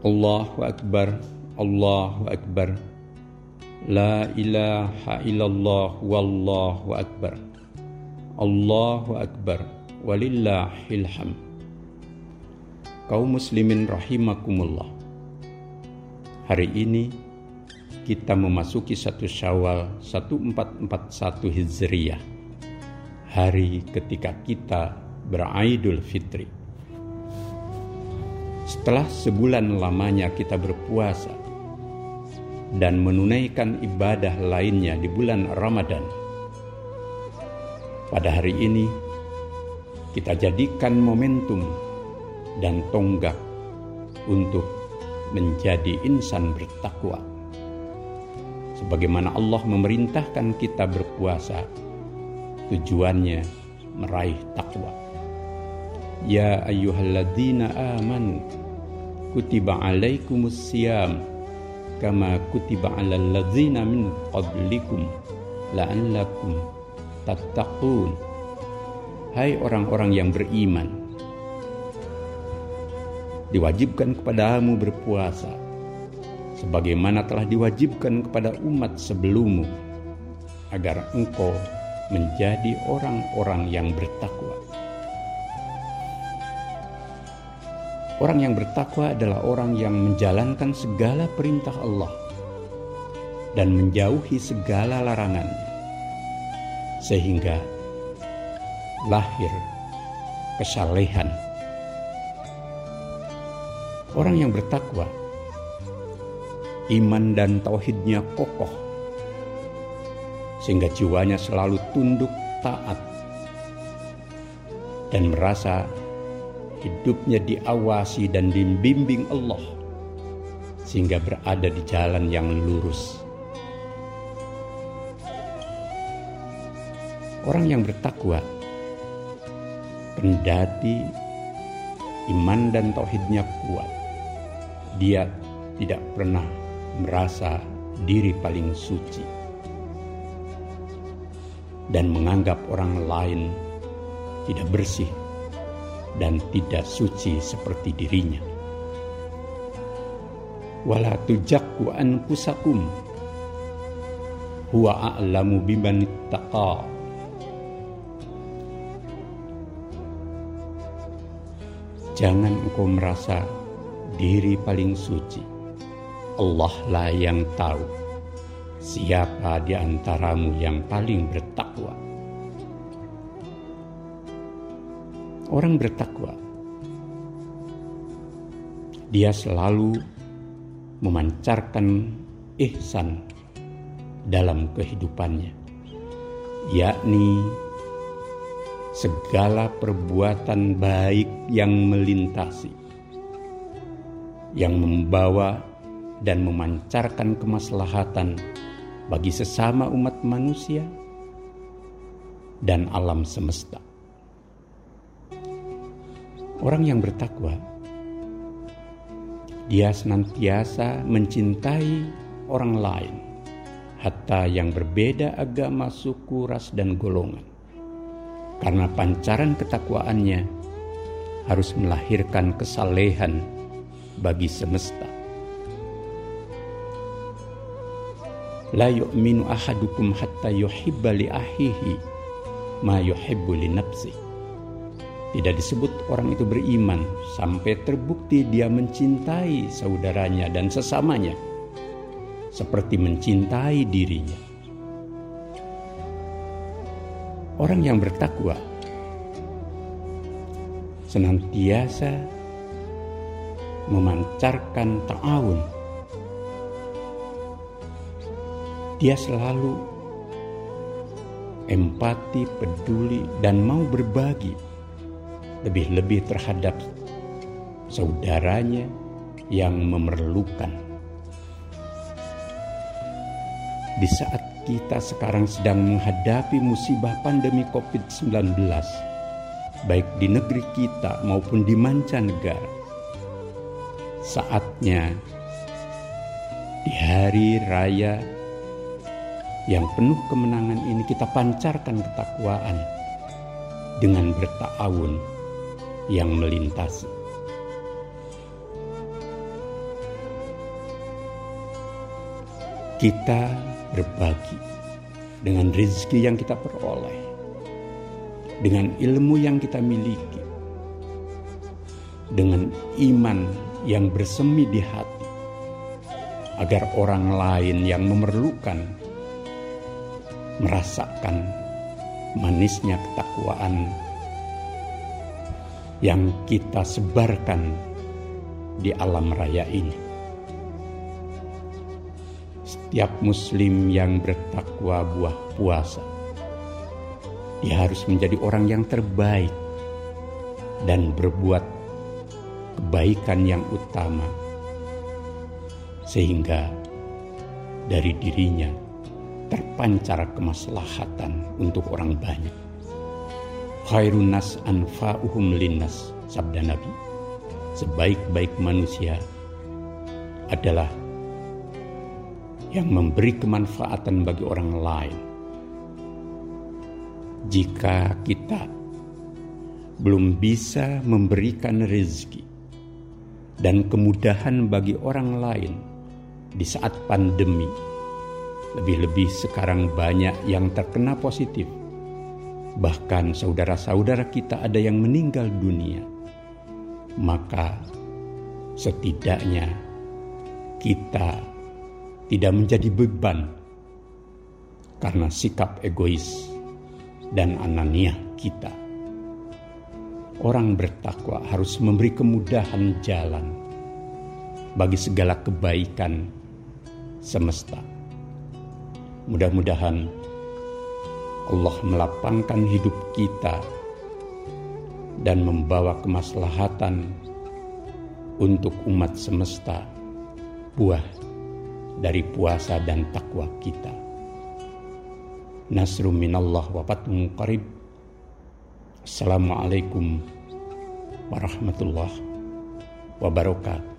Allahu Akbar, Allahu Akbar. La ilaha illallah wallahu akbar. Allahu akbar walillahil ham. Kaum muslimin rahimakumullah. Hari ini kita memasuki satu Syawal 1441 Hijriah. Hari ketika kita beraidul fitri. Setelah sebulan lamanya kita berpuasa, dan menunaikan ibadah lainnya di bulan Ramadan. Pada hari ini, kita jadikan momentum dan tonggak untuk menjadi insan bertakwa. Sebagaimana Allah memerintahkan kita berpuasa, tujuannya meraih takwa. Ya ayyuhalladzina amanu kutiba alaikumus siyam kama kutiba alal ladzina min qablikum la'allakum tattaqun. Hai orang-orang yang beriman diwajibkan kepadamu berpuasa sebagaimana telah diwajibkan kepada umat sebelummu agar engkau menjadi orang-orang yang bertakwa Orang yang bertakwa adalah orang yang menjalankan segala perintah Allah dan menjauhi segala larangannya, sehingga lahir kesalehan. Orang yang bertakwa, iman dan tauhidnya kokoh, sehingga jiwanya selalu tunduk taat dan merasa hidupnya diawasi dan dibimbing Allah sehingga berada di jalan yang lurus. Orang yang bertakwa kendati iman dan tauhidnya kuat. Dia tidak pernah merasa diri paling suci dan menganggap orang lain tidak bersih dan tidak suci seperti dirinya. Wala tujakku anfusakum huwa a'lamu biman ittaqa. Jangan engkau merasa diri paling suci. Allah lah yang tahu siapa di antaramu yang paling bertakwa. Orang bertakwa, dia selalu memancarkan ihsan dalam kehidupannya, yakni segala perbuatan baik yang melintasi, yang membawa dan memancarkan kemaslahatan bagi sesama umat manusia dan alam semesta. Orang yang bertakwa, dia senantiasa mencintai orang lain, hatta yang berbeda agama, suku, ras, dan golongan. Karena pancaran ketakwaannya harus melahirkan kesalehan bagi semesta. La yu'minu ahadukum hatta yuhibba li ahihi ma yuhibbu li nafsihi tidak disebut orang itu beriman sampai terbukti dia mencintai saudaranya dan sesamanya seperti mencintai dirinya. Orang yang bertakwa senantiasa memancarkan ta'awun. Dia selalu empati, peduli, dan mau berbagi lebih-lebih terhadap saudaranya yang memerlukan. Di saat kita sekarang sedang menghadapi musibah pandemi COVID-19, baik di negeri kita maupun di mancanegara, saatnya di hari raya yang penuh kemenangan ini kita pancarkan ketakwaan dengan bertawun yang melintasi. Kita berbagi dengan rezeki yang kita peroleh, dengan ilmu yang kita miliki, dengan iman yang bersemi di hati, agar orang lain yang memerlukan merasakan manisnya ketakwaan yang kita sebarkan di alam raya ini. Setiap muslim yang bertakwa buah puasa, dia harus menjadi orang yang terbaik dan berbuat kebaikan yang utama, sehingga dari dirinya terpancar kemaslahatan untuk orang banyak. Khairun nas anfa'uhum linnas, sabda Nabi. Sebaik-baik manusia adalah yang memberi kemanfaatan bagi orang lain. Jika kita belum bisa memberikan rezeki dan kemudahan bagi orang lain di saat pandemi, lebih-lebih sekarang banyak yang terkena positif. Bahkan saudara-saudara kita ada yang meninggal dunia. Maka setidaknya kita tidak menjadi beban karena sikap egois dan ananiah kita. Orang bertakwa harus memberi kemudahan jalan bagi segala kebaikan semesta. Mudah-mudahan Allah melapangkan hidup kita dan membawa kemaslahatan untuk umat semesta buah dari puasa dan takwa kita. Nasrum minallah wa fatun qarib. Assalamualaikum warahmatullahi wabarakatuh.